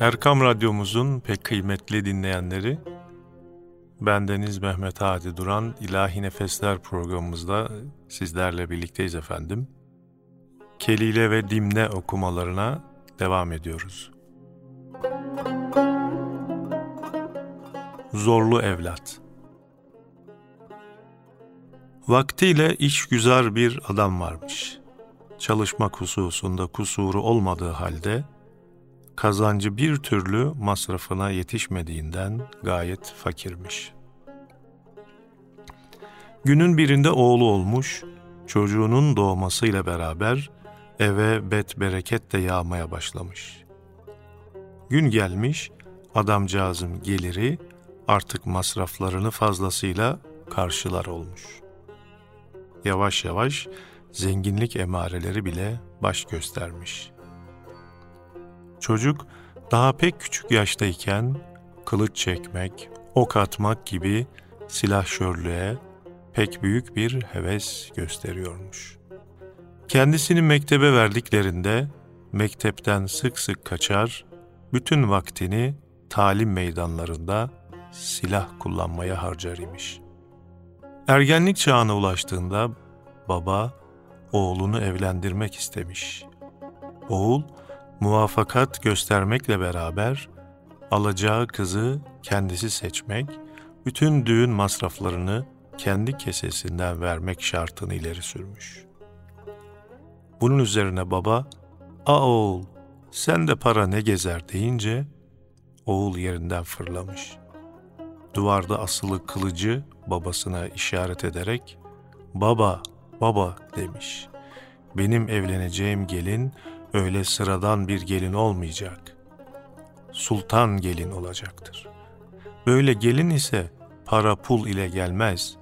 Erkam Radyomuzun pek kıymetli dinleyenleri, bendeniz Mehmet Hadi Duran İlahi Nefesler programımızda sizlerle birlikteyiz efendim. Kelile ve Dimne okumalarına devam ediyoruz. Zorlu Evlat Vaktiyle işgüzar bir adam varmış. Çalışmak hususunda kusuru olmadığı halde, kazancı bir türlü masrafına yetişmediğinden gayet fakirmiş. Günün birinde oğlu olmuş, çocuğunun doğmasıyla beraber eve bet bereket de yağmaya başlamış. Gün gelmiş, adamcağızın geliri artık masraflarını fazlasıyla karşılar olmuş. Yavaş yavaş zenginlik emareleri bile baş göstermiş.'' Çocuk daha pek küçük yaştayken kılıç çekmek, ok atmak gibi silahşörlüğe pek büyük bir heves gösteriyormuş. Kendisini mektebe verdiklerinde mektepten sık sık kaçar, bütün vaktini talim meydanlarında silah kullanmaya harcar imiş. Ergenlik çağına ulaştığında baba oğlunu evlendirmek istemiş. Oğul Muvafakat göstermekle beraber alacağı kızı kendisi seçmek, bütün düğün masraflarını kendi kesesinden vermek şartını ileri sürmüş. Bunun üzerine baba, "A oğul, sen de para ne gezer?" deyince oğul yerinden fırlamış. Duvarda asılı kılıcı babasına işaret ederek, "Baba, baba." demiş. "Benim evleneceğim gelin öyle sıradan bir gelin olmayacak. Sultan gelin olacaktır. Böyle gelin ise para pul ile gelmez,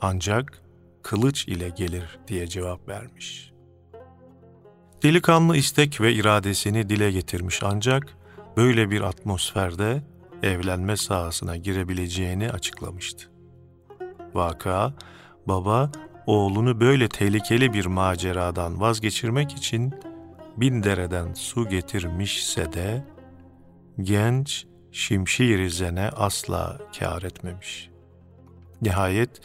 ancak kılıç ile gelir diye cevap vermiş. Delikanlı istek ve iradesini dile getirmiş ancak böyle bir atmosferde evlenme sahasına girebileceğini açıklamıştı. Vaka, baba oğlunu böyle tehlikeli bir maceradan vazgeçirmek için bin dereden su getirmişse de genç Şimşir Zene asla kâr etmemiş. Nihayet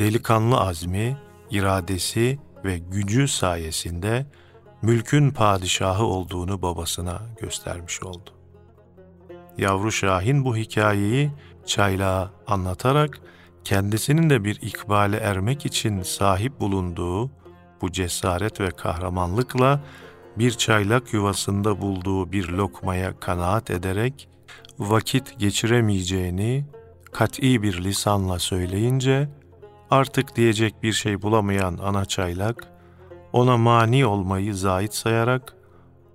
delikanlı azmi, iradesi ve gücü sayesinde mülkün padişahı olduğunu babasına göstermiş oldu. Yavru Şahin bu hikayeyi çaylağa anlatarak kendisinin de bir ikbale ermek için sahip bulunduğu bu cesaret ve kahramanlıkla bir çaylak yuvasında bulduğu bir lokmaya kanaat ederek vakit geçiremeyeceğini kat'i bir lisanla söyleyince artık diyecek bir şey bulamayan ana çaylak ona mani olmayı zait sayarak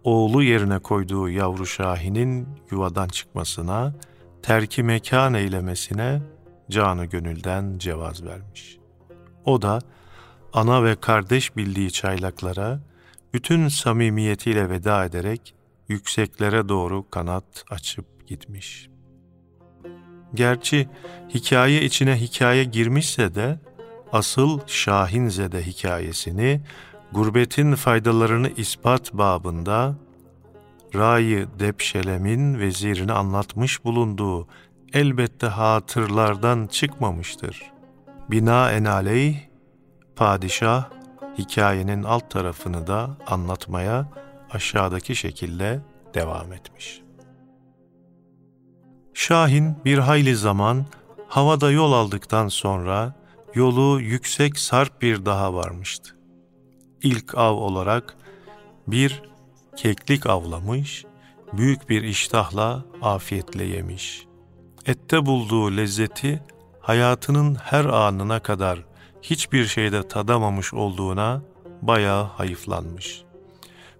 oğlu yerine koyduğu yavru Şahin'in yuvadan çıkmasına, terki mekan eylemesine canı gönülden cevaz vermiş. O da ana ve kardeş bildiği çaylaklara bütün samimiyetiyle veda ederek yükseklere doğru kanat açıp gitmiş. Gerçi hikaye içine hikaye girmişse de asıl Şahinzede hikayesini gurbetin faydalarını ispat babında Ra'yı Depşelem'in vezirini anlatmış bulunduğu elbette hatırlardan çıkmamıştır. Bina enaleyh, padişah hikayenin alt tarafını da anlatmaya aşağıdaki şekilde devam etmiş. Şahin bir hayli zaman havada yol aldıktan sonra yolu yüksek sarp bir daha varmıştı. İlk av olarak bir keklik avlamış, büyük bir iştahla afiyetle yemiş. Ette bulduğu lezzeti hayatının her anına kadar hiçbir şeyde tadamamış olduğuna bayağı hayıflanmış.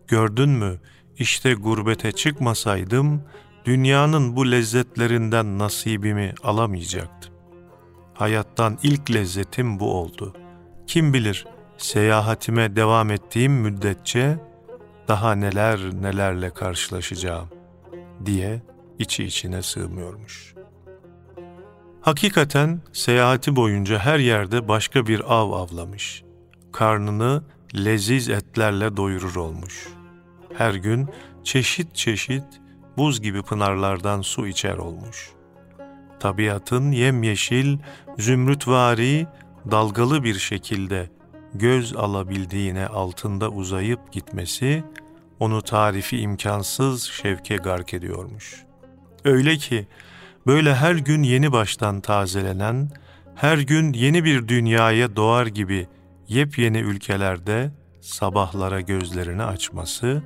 Gördün mü, işte gurbete çıkmasaydım, dünyanın bu lezzetlerinden nasibimi alamayacaktım. Hayattan ilk lezzetim bu oldu. Kim bilir, seyahatime devam ettiğim müddetçe daha neler nelerle karşılaşacağım diye içi içine sığmıyormuş.'' Hakikaten seyahati boyunca her yerde başka bir av avlamış. Karnını leziz etlerle doyurur olmuş. Her gün çeşit çeşit buz gibi pınarlardan su içer olmuş. Tabiatın yemyeşil, zümrütvari, dalgalı bir şekilde göz alabildiğine altında uzayıp gitmesi, onu tarifi imkansız şevke gark ediyormuş. Öyle ki, böyle her gün yeni baştan tazelenen, her gün yeni bir dünyaya doğar gibi yepyeni ülkelerde sabahlara gözlerini açması,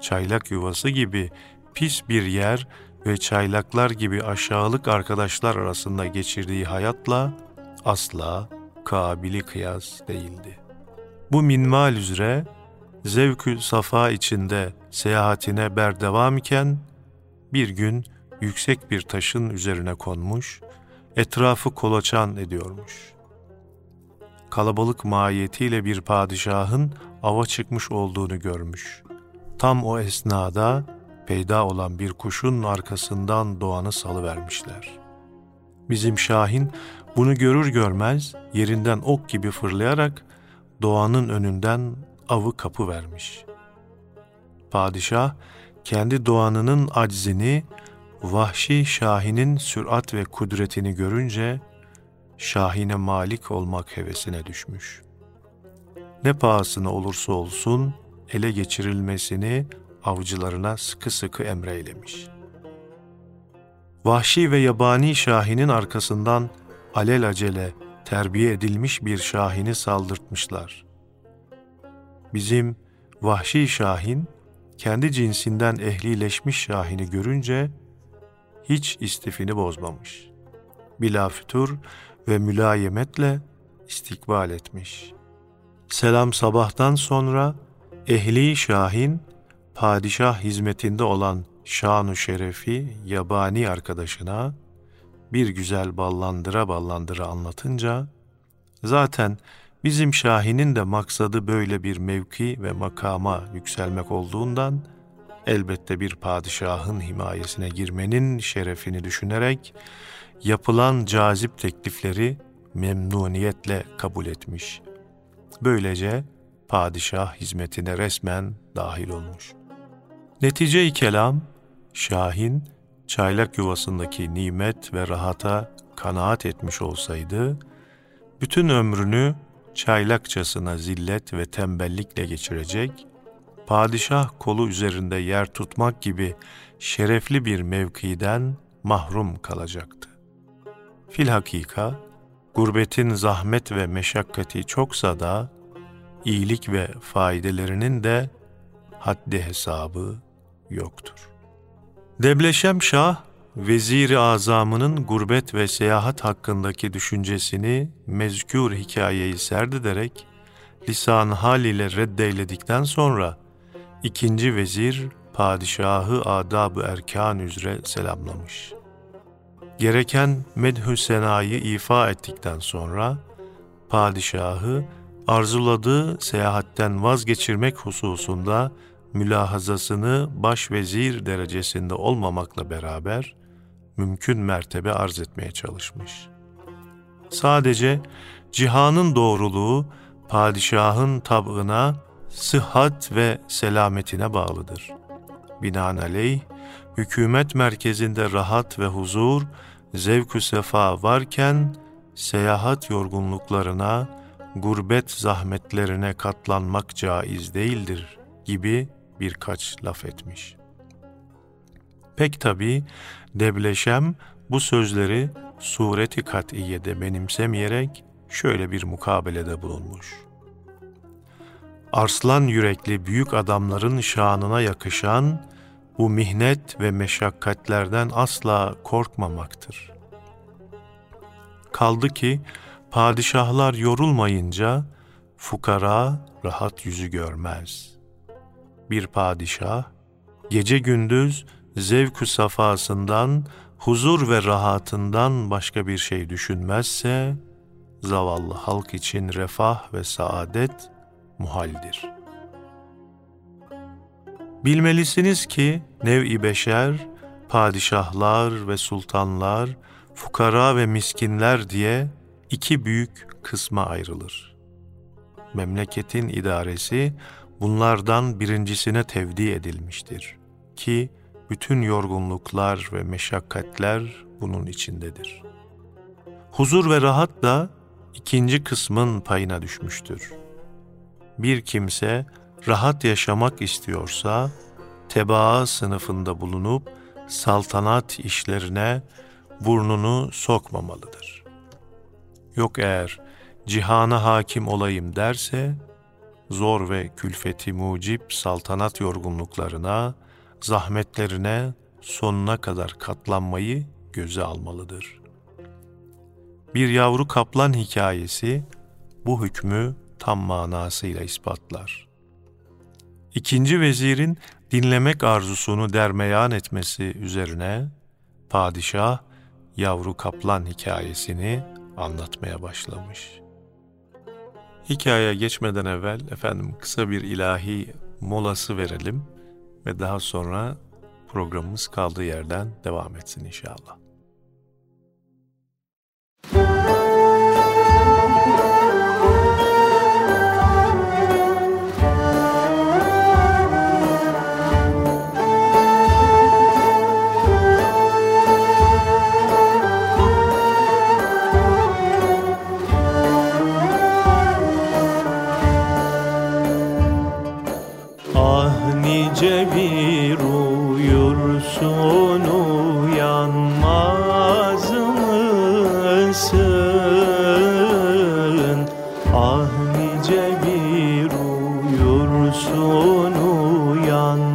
çaylak yuvası gibi pis bir yer ve çaylaklar gibi aşağılık arkadaşlar arasında geçirdiği hayatla asla kabili kıyas değildi. Bu minval üzere zevkü safa içinde seyahatine berdevam iken bir gün yüksek bir taşın üzerine konmuş, etrafı kolaçan ediyormuş. Kalabalık mahiyetiyle bir padişahın ava çıkmış olduğunu görmüş. Tam o esnada peyda olan bir kuşun arkasından doğanı salıvermişler. Bizim Şahin bunu görür görmez yerinden ok gibi fırlayarak doğanın önünden avı kapı vermiş. Padişah kendi doğanının aczini, vahşi Şahin'in sürat ve kudretini görünce Şahin'e malik olmak hevesine düşmüş. Ne pahasına olursa olsun ele geçirilmesini avcılarına sıkı sıkı emreylemiş. Vahşi ve yabani Şahin'in arkasından alel acele terbiye edilmiş bir şahini saldırtmışlar. Bizim vahşi şahin, kendi cinsinden ehlileşmiş şahini görünce hiç istifini bozmamış. Bila fütur ve mülayemetle istikbal etmiş. Selam sabahtan sonra ehli şahin, padişah hizmetinde olan şanu şerefi yabani arkadaşına bir güzel ballandıra ballandıra anlatınca, zaten bizim Şahin'in de maksadı böyle bir mevki ve makama yükselmek olduğundan, elbette bir padişahın himayesine girmenin şerefini düşünerek, yapılan cazip teklifleri memnuniyetle kabul etmiş. Böylece padişah hizmetine resmen dahil olmuş. Netice-i kelam, Şahin, çaylak yuvasındaki nimet ve rahata kanaat etmiş olsaydı, bütün ömrünü çaylakçasına zillet ve tembellikle geçirecek, padişah kolu üzerinde yer tutmak gibi şerefli bir mevkiden mahrum kalacaktı. Filhakika, gurbetin zahmet ve meşakkati çoksa da, iyilik ve faydelerinin de haddi hesabı yoktur. Debleşem Şah, Vezir-i Azam'ının gurbet ve seyahat hakkındaki düşüncesini mezkür hikayeyi serdederek lisan hal ile reddeyledikten sonra ikinci vezir padişahı adab-ı erkan üzere selamlamış. Gereken medhü senayı ifa ettikten sonra padişahı arzuladığı seyahatten vazgeçirmek hususunda mülahazasını başvezir derecesinde olmamakla beraber mümkün mertebe arz etmeye çalışmış. Sadece cihanın doğruluğu padişahın tabına, sıhhat ve selametine bağlıdır. Binaenaleyh, hükümet merkezinde rahat ve huzur, zevk sefa varken, seyahat yorgunluklarına, gurbet zahmetlerine katlanmak caiz değildir gibi birkaç laf etmiş. Pek tabi Debleşem bu sözleri sureti kat'iyede benimsemeyerek şöyle bir mukabelede bulunmuş. Arslan yürekli büyük adamların şanına yakışan bu mihnet ve meşakkatlerden asla korkmamaktır. Kaldı ki padişahlar yorulmayınca fukara rahat yüzü görmez.'' Bir padişah, gece gündüz zevkü safasından, huzur ve rahatından başka bir şey düşünmezse, zavallı halk için refah ve saadet muhaldir. Bilmelisiniz ki nev-i beşer, padişahlar ve sultanlar, fukara ve miskinler diye iki büyük kısma ayrılır. memleketin idaresi bunlardan birincisine tevdi edilmiştir ki bütün yorgunluklar ve meşakkatler bunun içindedir. Huzur ve rahat da ikinci kısmın payına düşmüştür. Bir kimse rahat yaşamak istiyorsa, tebaa sınıfında bulunup saltanat işlerine burnunu sokmamalıdır. Yok eğer cihana hakim olayım derse, zor ve külfeti mucip saltanat yorgunluklarına, zahmetlerine sonuna kadar katlanmayı göze almalıdır. Bir yavru kaplan hikayesi bu hükmü tam manasıyla ispatlar. İkinci vezirin dinlemek arzusunu dermeyan etmesi üzerine padişah yavru kaplan hikayesini anlatmaya başlamış. Hikayeye geçmeden evvel efendim kısa bir ilahi molası verelim ve daha sonra programımız kaldığı yerden devam etsin inşallah. young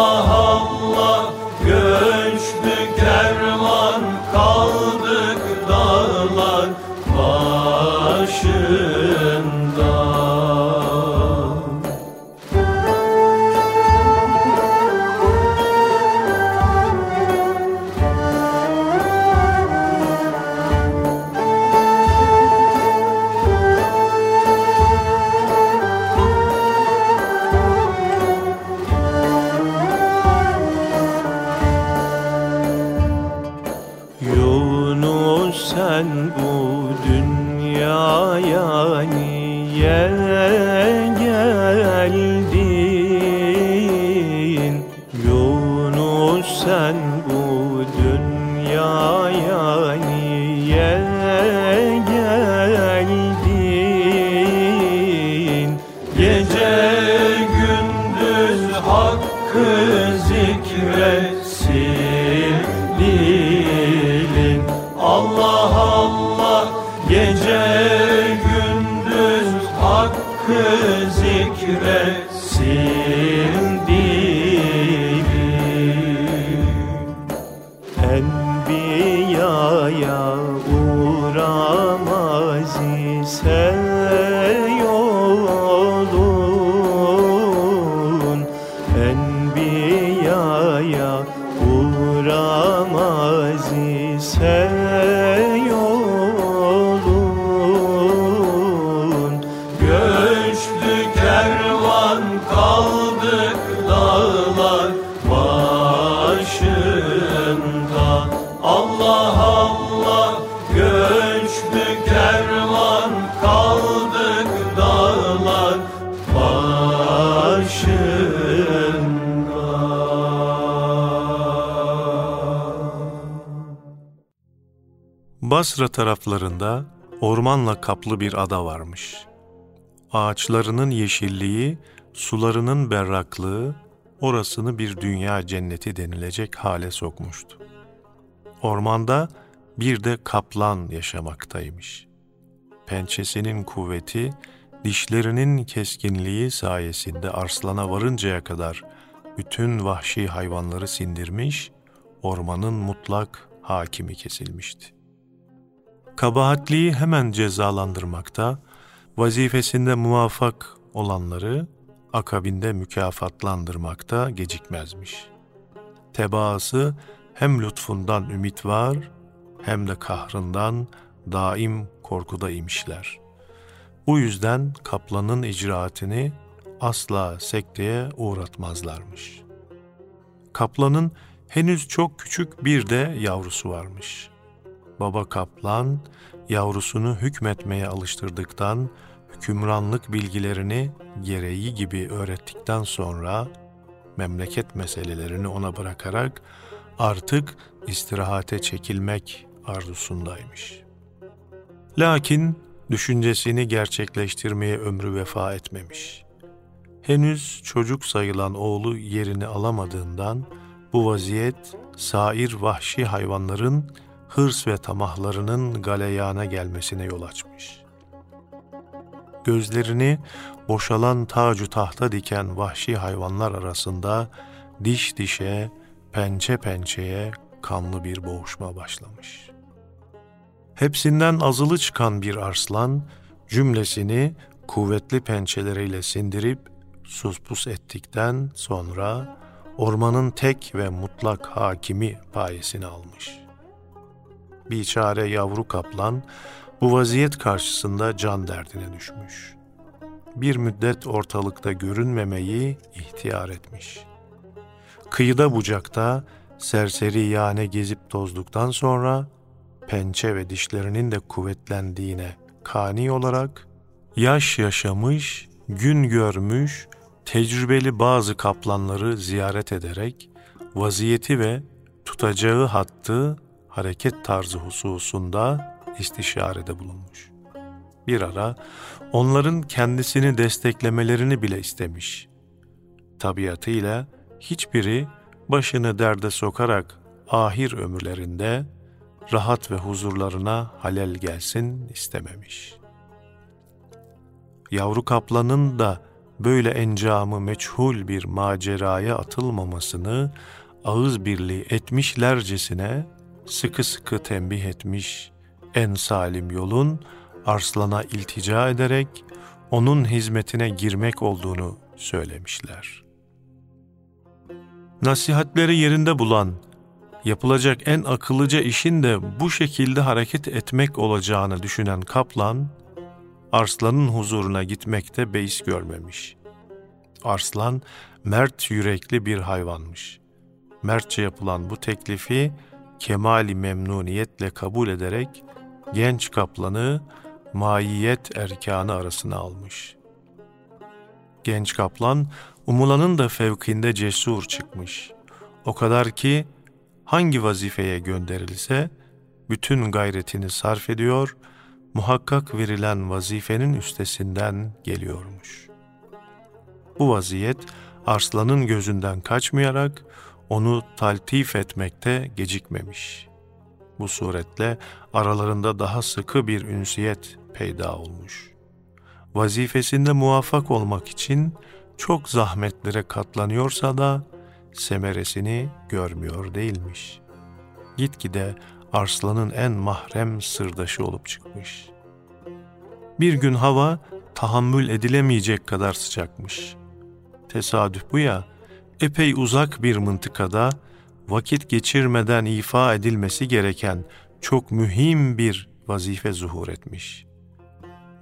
와. hakkı zikret. Basra taraflarında ormanla kaplı bir ada varmış. Ağaçlarının yeşilliği sularının berraklığı orasını bir dünya cenneti denilecek hale sokmuştu. Ormanda bir de kaplan yaşamaktaymış. Pençesinin kuvveti, dişlerinin keskinliği sayesinde arslana varıncaya kadar bütün vahşi hayvanları sindirmiş, ormanın mutlak hakimi kesilmişti. Kabahatliyi hemen cezalandırmakta, vazifesinde muvaffak olanları akabinde mükafatlandırmakta gecikmezmiş. Tebaası hem lütfundan ümit var hem de kahrından daim korkuda imişler. Bu yüzden kaplanın icraatini asla sekteye uğratmazlarmış. Kaplanın henüz çok küçük bir de yavrusu varmış. Baba kaplan yavrusunu hükmetmeye alıştırdıktan, hükümranlık bilgilerini gereği gibi öğrettikten sonra memleket meselelerini ona bırakarak artık istirahate çekilmek arzusundaymış. Lakin düşüncesini gerçekleştirmeye ömrü vefa etmemiş. Henüz çocuk sayılan oğlu yerini alamadığından bu vaziyet sair vahşi hayvanların hırs ve tamahlarının galeyana gelmesine yol açmış. Gözlerini boşalan tacu tahta diken vahşi hayvanlar arasında diş dişe, pençe pençeye kanlı bir boğuşma başlamış. Hepsinden azılı çıkan bir arslan cümlesini kuvvetli pençeleriyle sindirip suspus ettikten sonra ormanın tek ve mutlak hakimi payesini almış. Biçare yavru kaplan bu vaziyet karşısında can derdine düşmüş. Bir müddet ortalıkta görünmemeyi ihtiyar etmiş. Kıyıda bucakta serseri yane gezip tozduktan sonra pençe ve dişlerinin de kuvvetlendiğine kani olarak yaş yaşamış, gün görmüş, tecrübeli bazı kaplanları ziyaret ederek vaziyeti ve tutacağı hattı hareket tarzı hususunda istişarede bulunmuş. Bir ara onların kendisini desteklemelerini bile istemiş. Tabiatıyla hiçbiri başını derde sokarak ahir ömürlerinde rahat ve huzurlarına halel gelsin istememiş. Yavru kaplanın da böyle encamı meçhul bir maceraya atılmamasını ağız birliği etmişlercesine sıkı sıkı tembih etmiş en salim yolun arslana iltica ederek onun hizmetine girmek olduğunu söylemişler. Nasihatleri yerinde bulan, yapılacak en akıllıca işin de bu şekilde hareket etmek olacağını düşünen kaplan, Arslan'ın huzuruna gitmekte beis görmemiş. Arslan, mert yürekli bir hayvanmış. Mertçe yapılan bu teklifi kemali memnuniyetle kabul ederek genç kaplanı maiyet erkanı arasına almış. Genç kaplan umulanın da fevkinde cesur çıkmış. O kadar ki hangi vazifeye gönderilse bütün gayretini sarf ediyor, muhakkak verilen vazifenin üstesinden geliyormuş. Bu vaziyet Arslan'ın gözünden kaçmayarak onu taltif etmekte gecikmemiş. Bu suretle aralarında daha sıkı bir ünsiyet peyda olmuş. Vazifesinde muvaffak olmak için çok zahmetlere katlanıyorsa da semeresini görmüyor değilmiş. Gitgide Arslan'ın en mahrem sırdaşı olup çıkmış. Bir gün hava tahammül edilemeyecek kadar sıcakmış. Tesadüf bu ya, epey uzak bir mıntıkada vakit geçirmeden ifa edilmesi gereken çok mühim bir vazife zuhur etmiş.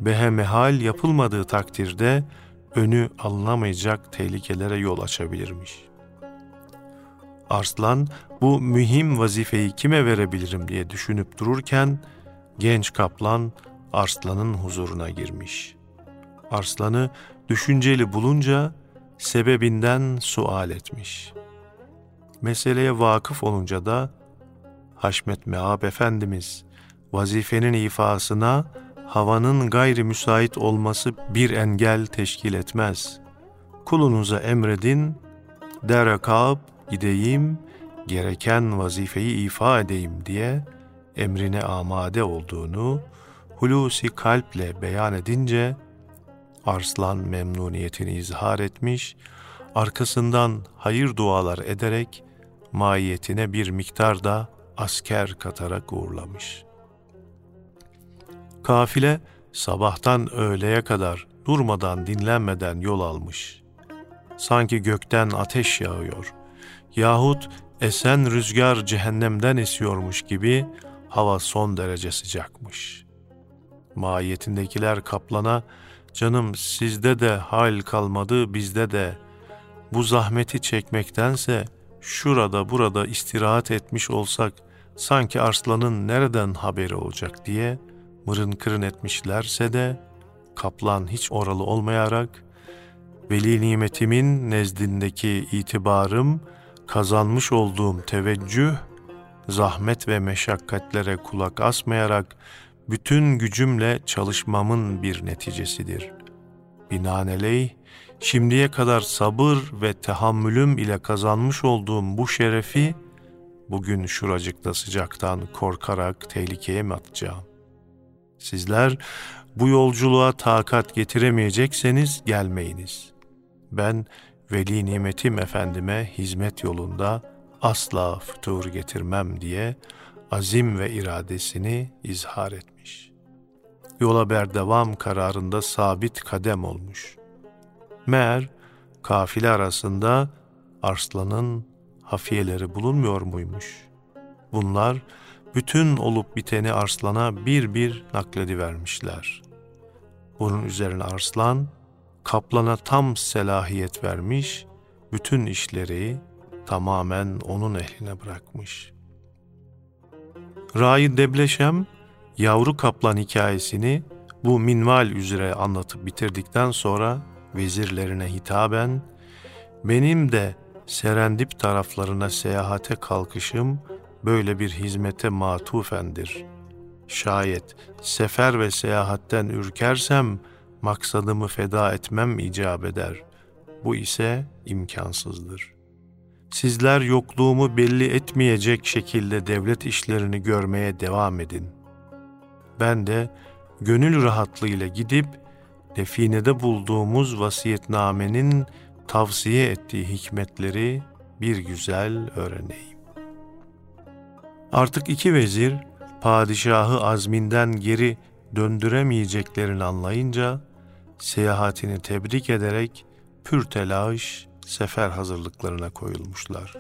Behemehal yapılmadığı takdirde önü alınamayacak tehlikelere yol açabilirmiş. Arslan bu mühim vazifeyi kime verebilirim diye düşünüp dururken genç kaplan Arslan'ın huzuruna girmiş. Arslan'ı düşünceli bulunca sebebinden sual etmiş. Meseleye vakıf olunca da Haşmet Meab Efendimiz vazifenin ifasına havanın gayri müsait olması bir engel teşkil etmez. kulunuza emredin, derekab gideyim, gereken vazifeyi ifa edeyim diye emrine amade olduğunu hulusi kalple beyan edince Arslan memnuniyetini izhar etmiş, arkasından hayır dualar ederek maiyetine bir miktar da asker katarak uğurlamış. Kafile sabahtan öğleye kadar durmadan dinlenmeden yol almış. Sanki gökten ateş yağıyor yahut esen rüzgar cehennemden esiyormuş gibi hava son derece sıcakmış. Mahiyetindekiler kaplana, canım sizde de hal kalmadı bizde de, bu zahmeti çekmektense şurada burada istirahat etmiş olsak sanki arslanın nereden haberi olacak diye mırın kırın etmişlerse de kaplan hiç oralı olmayarak veli nimetimin nezdindeki itibarım kazanmış olduğum teveccüh zahmet ve meşakkatlere kulak asmayarak bütün gücümle çalışmamın bir neticesidir. Binaenaleyh, şimdiye kadar sabır ve tehammülüm ile kazanmış olduğum bu şerefi, bugün şuracıkta sıcaktan korkarak tehlikeye mi atacağım? Sizler bu yolculuğa takat getiremeyecekseniz gelmeyiniz. Ben veli nimetim efendime hizmet yolunda asla fütur getirmem diye azim ve iradesini izhar etmiş. Yola berdevam kararında sabit kadem olmuş. Meğer kafile arasında Arslan'ın hafiyeleri bulunmuyor muymuş? Bunlar bütün olup biteni Arslan'a bir bir nakledivermişler. Bunun üzerine Arslan, kaplana tam selahiyet vermiş, bütün işleri tamamen onun ehline bırakmış. Rai Debleşem, yavru kaplan hikayesini bu minval üzere anlatıp bitirdikten sonra vezirlerine hitaben, benim de Serendip taraflarına seyahate kalkışım böyle bir hizmete matufendir. Şayet sefer ve seyahatten ürkersem, maksadımı feda etmem icap eder. Bu ise imkansızdır. Sizler yokluğumu belli etmeyecek şekilde devlet işlerini görmeye devam edin. Ben de gönül rahatlığıyla gidip definede bulduğumuz vasiyetnamenin tavsiye ettiği hikmetleri bir güzel öğreneyim. Artık iki vezir padişahı azminden geri döndüremeyeceklerini anlayınca seyahatini tebrik ederek pür telaş sefer hazırlıklarına koyulmuşlar.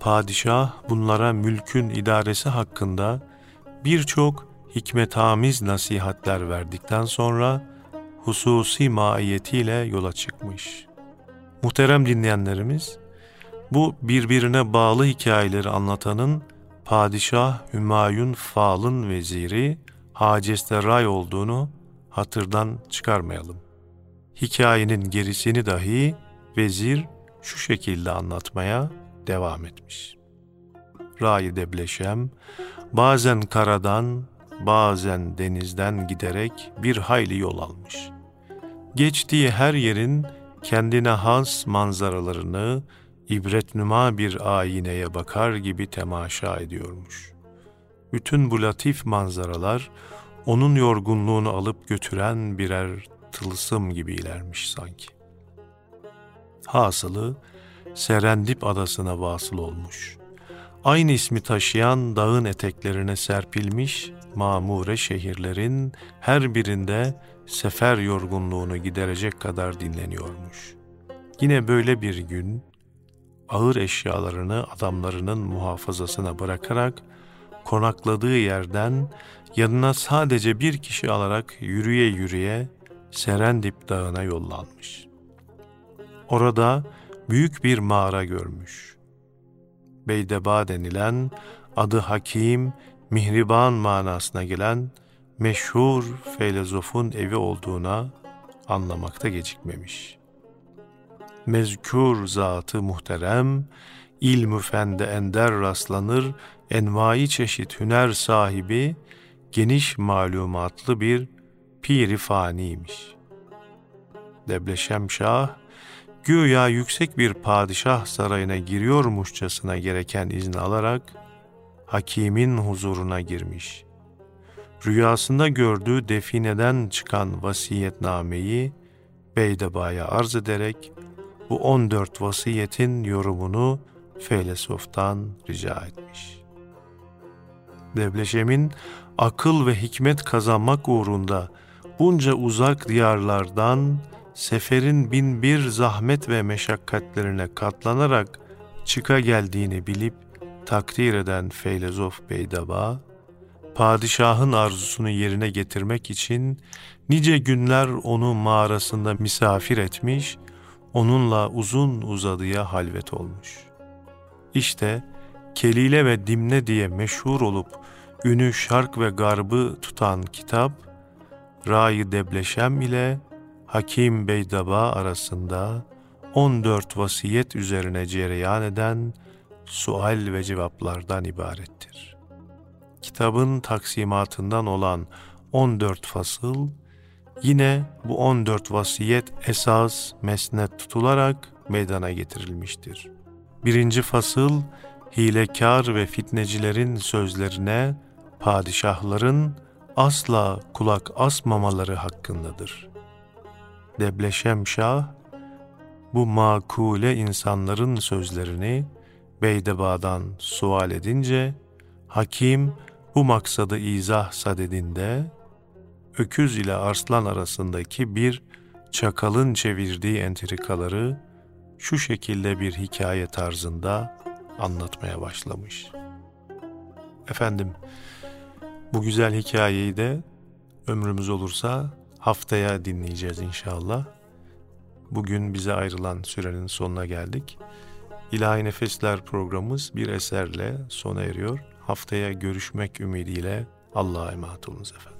Padişah bunlara mülkün idaresi hakkında birçok hikmetamiz nasihatler verdikten sonra hususi maiyetiyle yola çıkmış. Muhterem dinleyenlerimiz, bu birbirine bağlı hikayeleri anlatanın Padişah Hümayun Fal'ın veziri Haceste Ray olduğunu hatırdan çıkarmayalım. Hikayenin gerisini dahi vezir şu şekilde anlatmaya devam etmiş. Ray Debleşem bazen karadan bazen denizden giderek bir hayli yol almış. Geçtiği her yerin kendine has manzaralarını ibretnüma bir ayneye bakar gibi temaşa ediyormuş. Bütün bu latif manzaralar onun yorgunluğunu alıp götüren birer tılsım gibi ilermiş sanki. Hasılı Serendip adasına vasıl olmuş. Aynı ismi taşıyan dağın eteklerine serpilmiş mamure şehirlerin her birinde sefer yorgunluğunu giderecek kadar dinleniyormuş. Yine böyle bir gün ağır eşyalarını adamlarının muhafazasına bırakarak konakladığı yerden yanına sadece bir kişi alarak yürüye yürüye Serendip Dağı'na yollanmış. Orada büyük bir mağara görmüş. Beydeba denilen adı Hakim, Mihriban manasına gelen meşhur filozofun evi olduğuna anlamakta gecikmemiş. Mezkur zatı muhterem, ilmü fende ender rastlanır, envai çeşit hüner sahibi, geniş malumatlı bir piri faniymiş. Debleşem Şah, güya yüksek bir padişah sarayına giriyormuşçasına gereken izni alarak hakimin huzuruna girmiş. Rüyasında gördüğü defineden çıkan vasiyetnameyi Beydeba'ya arz ederek bu 14 vasiyetin yorumunu Feylesof'tan rica etmiş. Debleşem'in akıl ve hikmet kazanmak uğrunda bunca uzak diyarlardan seferin bin bir zahmet ve meşakkatlerine katlanarak çıka geldiğini bilip takdir eden Feylezof Beydaba, padişahın arzusunu yerine getirmek için nice günler onu mağarasında misafir etmiş, onunla uzun uzadıya halvet olmuş. İşte Kelile ve Dimne diye meşhur olup ünü şark ve garbı tutan kitap, Ray Debleşem ile Hakim Beydaba arasında 14 vasiyet üzerine cereyan eden sual ve cevaplardan ibarettir. Kitabın taksimatından olan 14 fasıl, yine bu 14 vasiyet esas mesnet tutularak meydana getirilmiştir. Birinci fasıl, hilekar ve fitnecilerin sözlerine padişahların asla kulak asmamaları hakkındadır. Debleşem Şah, bu makule insanların sözlerini Beydeba'dan sual edince, hakim bu maksadı izah sadedinde, öküz ile arslan arasındaki bir çakalın çevirdiği entrikaları şu şekilde bir hikaye tarzında anlatmaya başlamış. Efendim, bu güzel hikayeyi de ömrümüz olursa haftaya dinleyeceğiz inşallah. Bugün bize ayrılan sürenin sonuna geldik. İlahi Nefesler programımız bir eserle sona eriyor. Haftaya görüşmek ümidiyle Allah'a emanet olunuz efendim.